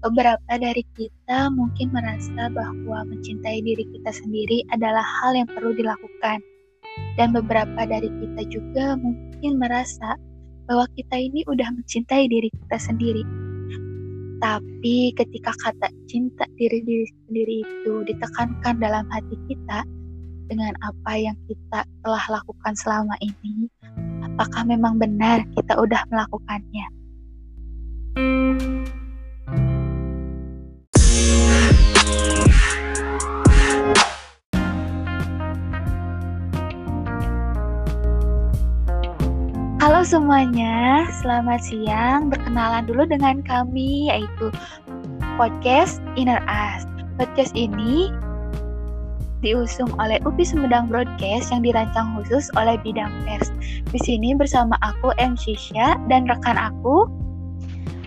Beberapa dari kita mungkin merasa bahwa mencintai diri kita sendiri adalah hal yang perlu dilakukan. Dan beberapa dari kita juga mungkin merasa bahwa kita ini udah mencintai diri kita sendiri. Tapi ketika kata cinta diri diri sendiri itu ditekankan dalam hati kita dengan apa yang kita telah lakukan selama ini, apakah memang benar kita udah melakukannya? Halo semuanya, selamat siang. Berkenalan dulu dengan kami yaitu podcast Inner Us. Podcast ini diusung oleh UPI Sumedang Broadcast yang dirancang khusus oleh bidang pers. Di sini bersama aku MC Syah dan rekan aku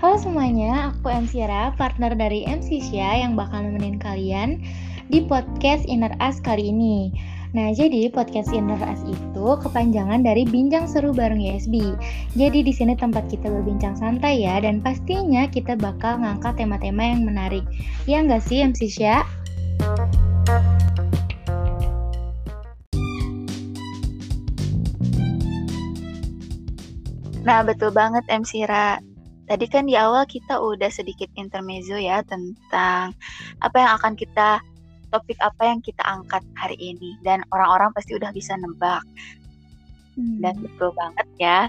Halo semuanya, aku MC Ra, partner dari MC Syah yang bakal nemenin kalian di podcast Inner Us kali ini. Nah, jadi podcast Inner Us itu kepanjangan dari Bincang Seru Bareng USB. Jadi di sini tempat kita berbincang santai ya, dan pastinya kita bakal ngangkat tema-tema yang menarik. Ya nggak sih MC Syah? Nah, betul banget MC Ra. Tadi kan di awal kita udah sedikit intermezzo ya tentang apa yang akan kita topik apa yang kita angkat hari ini dan orang-orang pasti udah bisa nebak. Hmm. Dan betul banget ya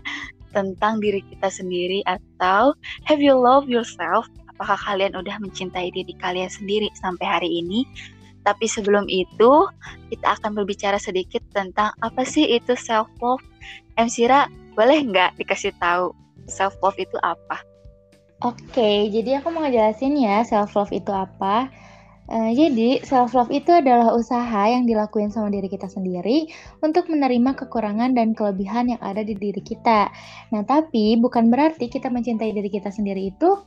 tentang diri kita sendiri atau have you love yourself? Apakah kalian udah mencintai diri kalian sendiri sampai hari ini? Tapi sebelum itu, kita akan berbicara sedikit tentang apa sih itu self love. MC Ra, boleh nggak dikasih tahu self love itu apa? Oke, jadi aku mau ngejelasin ya self love itu apa. Uh, jadi, self-love itu adalah usaha yang dilakuin sama diri kita sendiri untuk menerima kekurangan dan kelebihan yang ada di diri kita. Nah, tapi bukan berarti kita mencintai diri kita sendiri itu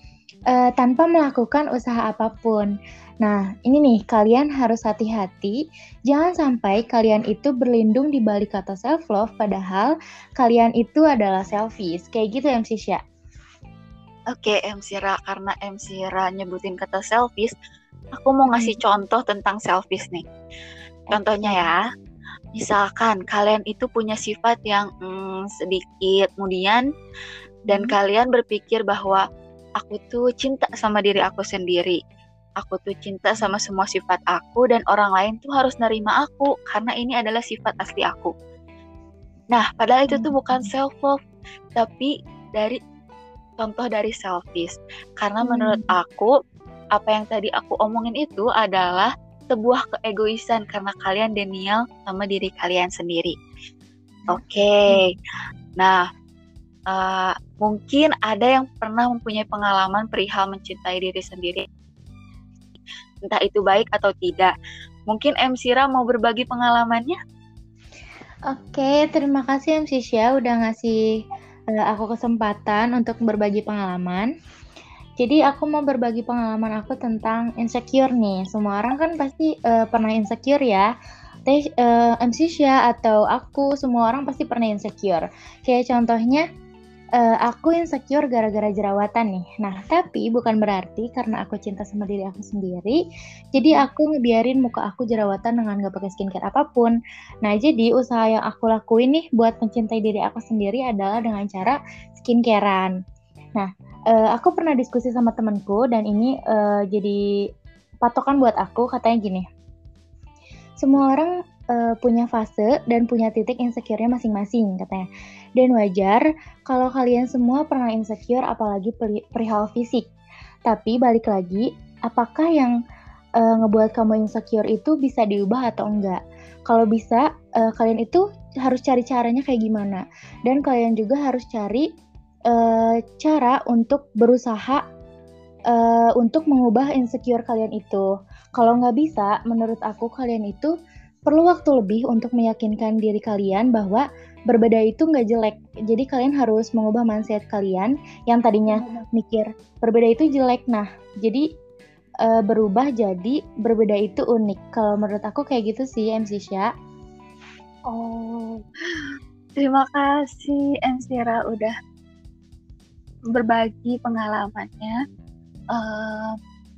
uh, tanpa melakukan usaha apa pun. Nah, ini nih, kalian harus hati-hati. Jangan sampai kalian itu berlindung di balik kata self-love, padahal kalian itu adalah selfish. Kayak gitu, MC Syah. Oke, MC Ra, karena MC Ra nyebutin kata selfish, Aku mau ngasih hmm. contoh tentang selfish nih. Contohnya ya, misalkan kalian itu punya sifat yang hmm, sedikit, kemudian dan hmm. kalian berpikir bahwa aku tuh cinta sama diri aku sendiri. Aku tuh cinta sama semua sifat aku dan orang lain tuh harus nerima aku karena ini adalah sifat asli aku. Nah, padahal itu tuh bukan hmm. self love, tapi dari contoh dari selfish. Karena menurut hmm. aku apa yang tadi aku omongin itu adalah sebuah keegoisan karena kalian denial sama diri kalian sendiri. Oke, okay. nah uh, mungkin ada yang pernah mempunyai pengalaman perihal mencintai diri sendiri, entah itu baik atau tidak. Mungkin MC Ra mau berbagi pengalamannya? Oke, terima kasih MC Syah udah ngasih uh, aku kesempatan untuk berbagi pengalaman. Jadi aku mau berbagi pengalaman aku tentang insecure nih. Semua orang kan pasti uh, pernah insecure ya. Teh uh, MC Syah atau aku semua orang pasti pernah insecure. Kayak contohnya uh, aku insecure gara-gara jerawatan nih. Nah, tapi bukan berarti karena aku cinta sama diri aku sendiri, jadi aku ngebiarin muka aku jerawatan dengan gak pakai skincare apa pun. Nah, jadi usaha yang aku lakuin nih buat mencintai diri aku sendiri adalah dengan cara skincarean. Nah, uh, aku pernah diskusi sama temenku dan ini uh, jadi patokan buat aku katanya gini. Semua orang uh, punya fase dan punya titik insecure-nya masing-masing katanya. Dan wajar kalau kalian semua pernah insecure apalagi perihal fisik. Tapi balik lagi apakah yang uh, ngebuat kamu insecure itu bisa diubah atau enggak? Kalau bisa uh, kalian itu harus cari caranya kayak gimana. Dan kalian juga harus cari uh, cara untuk berusaha uh, untuk mengubah insecure kalian itu. Kalau nggak bisa, menurut aku kalian itu perlu waktu lebih untuk meyakinkan diri kalian bahwa berbeda itu nggak jelek. Jadi kalian harus mengubah mindset kalian yang tadinya mikir berbeda itu jelek. Nah, jadi uh, berubah jadi berbeda itu unik. Kalau menurut aku kayak gitu sih MC Sya. Oh, terima kasih MC Ra udah berbagi pengalamannya. Uh,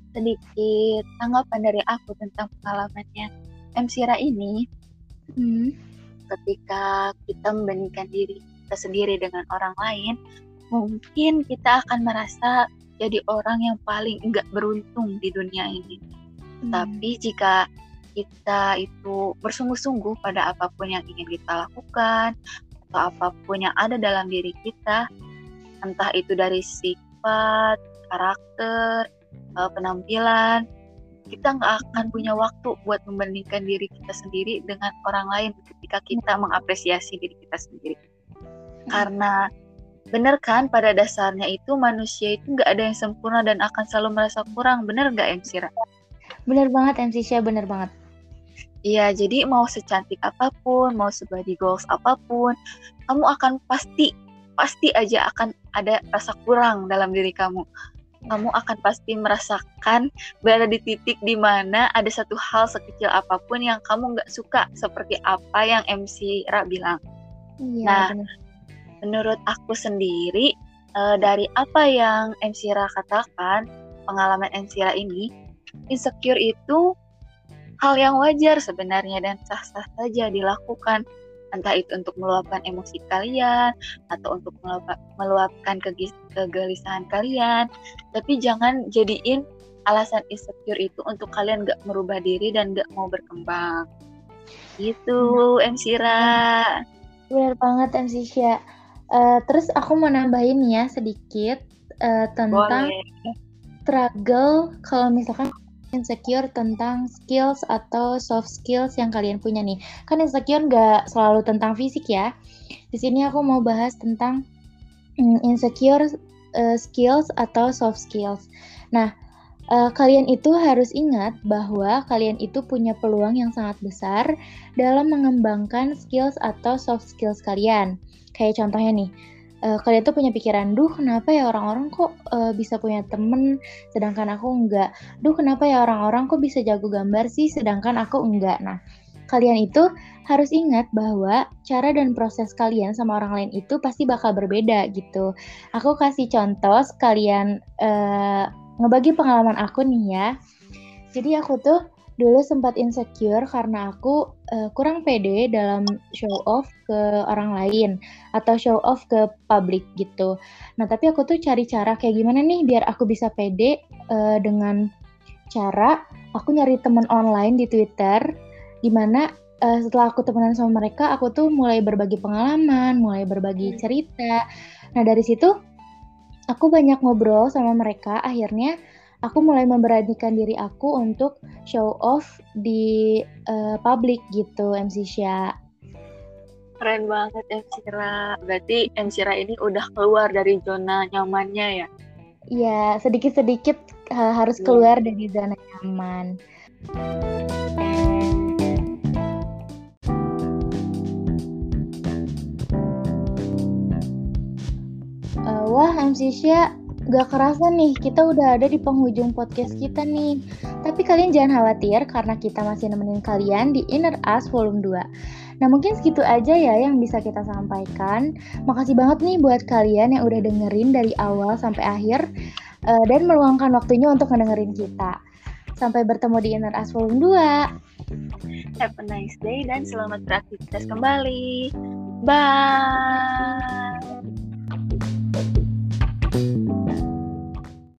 sedikit tanggapan dari aku tentang pengalamannya MC Ra ini. Hmm, ketika kita membandingkan diri kita sendiri dengan orang lain, mungkin kita akan merasa jadi orang yang paling enggak beruntung di dunia ini. Hmm. Tapi jika kita itu bersungguh-sungguh pada apa pun yang ingin kita lakukan atau apa pun yang ada dalam diri kita, entah itu dari sifat, karakter, eh, penampilan, kita nggak akan punya waktu buat membandingkan diri kita sendiri dengan orang lain ketika kita mengapresiasi diri kita sendiri. Karena Bener kan pada dasarnya itu manusia itu nggak ada yang sempurna dan akan selalu merasa kurang. Bener nggak MC Ra? Bener banget MC Syah, bener banget. Iya, jadi mau secantik apa pun, mau sebody goals apa pun, kamu akan pasti, pasti aja akan ada rasa kurang dalam diri kamu. Kamu akan pasti merasakan berada di titik di mana ada satu hal sekecil apa pun yang kamu nggak suka, seperti apa yang MC Ra bilang. Iya, nah, bener menurut aku sendiri uh, dari apa yang MC Ra katakan, pengalaman MC Ra ini, insecure itu hal yang wajar sebenarnya dan sah-sah saja dilakukan entah itu untuk meluapkan emosi kalian atau untuk meluapkan kegelisahan kalian tapi jangan jadiin alasan insecure itu untuk kalian gak merubah diri dan gak mau berkembang. Gitu MC Ra benar banget MC Syah Uh, terus aku mau nambahin ya sedikit uh, tentang Boleh. struggle kalau misalkan insecure tentang skills atau soft skills yang kalian punya nih. Kan insecure nggak selalu tentang fisik ya. Di sini aku mau bahas tentang um, insecure uh, skills atau soft skills. Nah, uh, kalian itu harus ingat bahwa kalian itu punya peluang yang sangat besar dalam mengembangkan skills atau soft skills kalian. Kayak contohnya nih, uh, kalian tuh punya pikiran, duh kenapa ya orang-orang kok uh, bisa punya temen, sedangkan aku enggak. Duh kenapa ya orang-orang kok bisa jago gambar sih, sedangkan aku enggak. Nah, kalian itu harus ingat bahwa cara dan proses kalian sama orang lain itu pasti bakal berbeda gitu. Aku kasih contoh sekalian uh, ngebagi pengalaman aku nih ya. Jadi aku tuh dulu sempat insecure karena aku uh, kurang pede dalam show off ke orang lain atau show off ke publik gitu. Nah, tapi aku tuh cari cara kayak gimana nih biar aku bisa pede uh, dengan cara aku nyari teman online di Twitter di mana uh, setelah aku temenan sama mereka, aku tuh mulai berbagi pengalaman, mulai berbagi hmm. cerita. Nah, dari situ aku banyak ngobrol sama mereka, akhirnya aku mulai memberanikan diri aku untuk show off di uh, publik gitu MC Sya. Keren banget MC Ra. Berarti MC Ra ini udah keluar dari zona nyamannya ya? Iya, sedikit-sedikit uh, harus iya. keluar hmm. dari zona nyaman. Uh, wah, MC Sya Gak kerasa nih, kita udah ada di penghujung podcast kita nih. Tapi kalian jangan khawatir karena kita masih nemenin kalian di Inner Us Volume 2. Nah mungkin segitu aja ya yang bisa kita sampaikan. Makasih banget nih buat kalian yang udah dengerin dari awal sampai akhir uh, dan meluangkan waktunya untuk ngedengerin kita. Sampai bertemu di Inner Us Volume 2. Have a nice day dan selamat beraktivitas kembali. Bye. thank you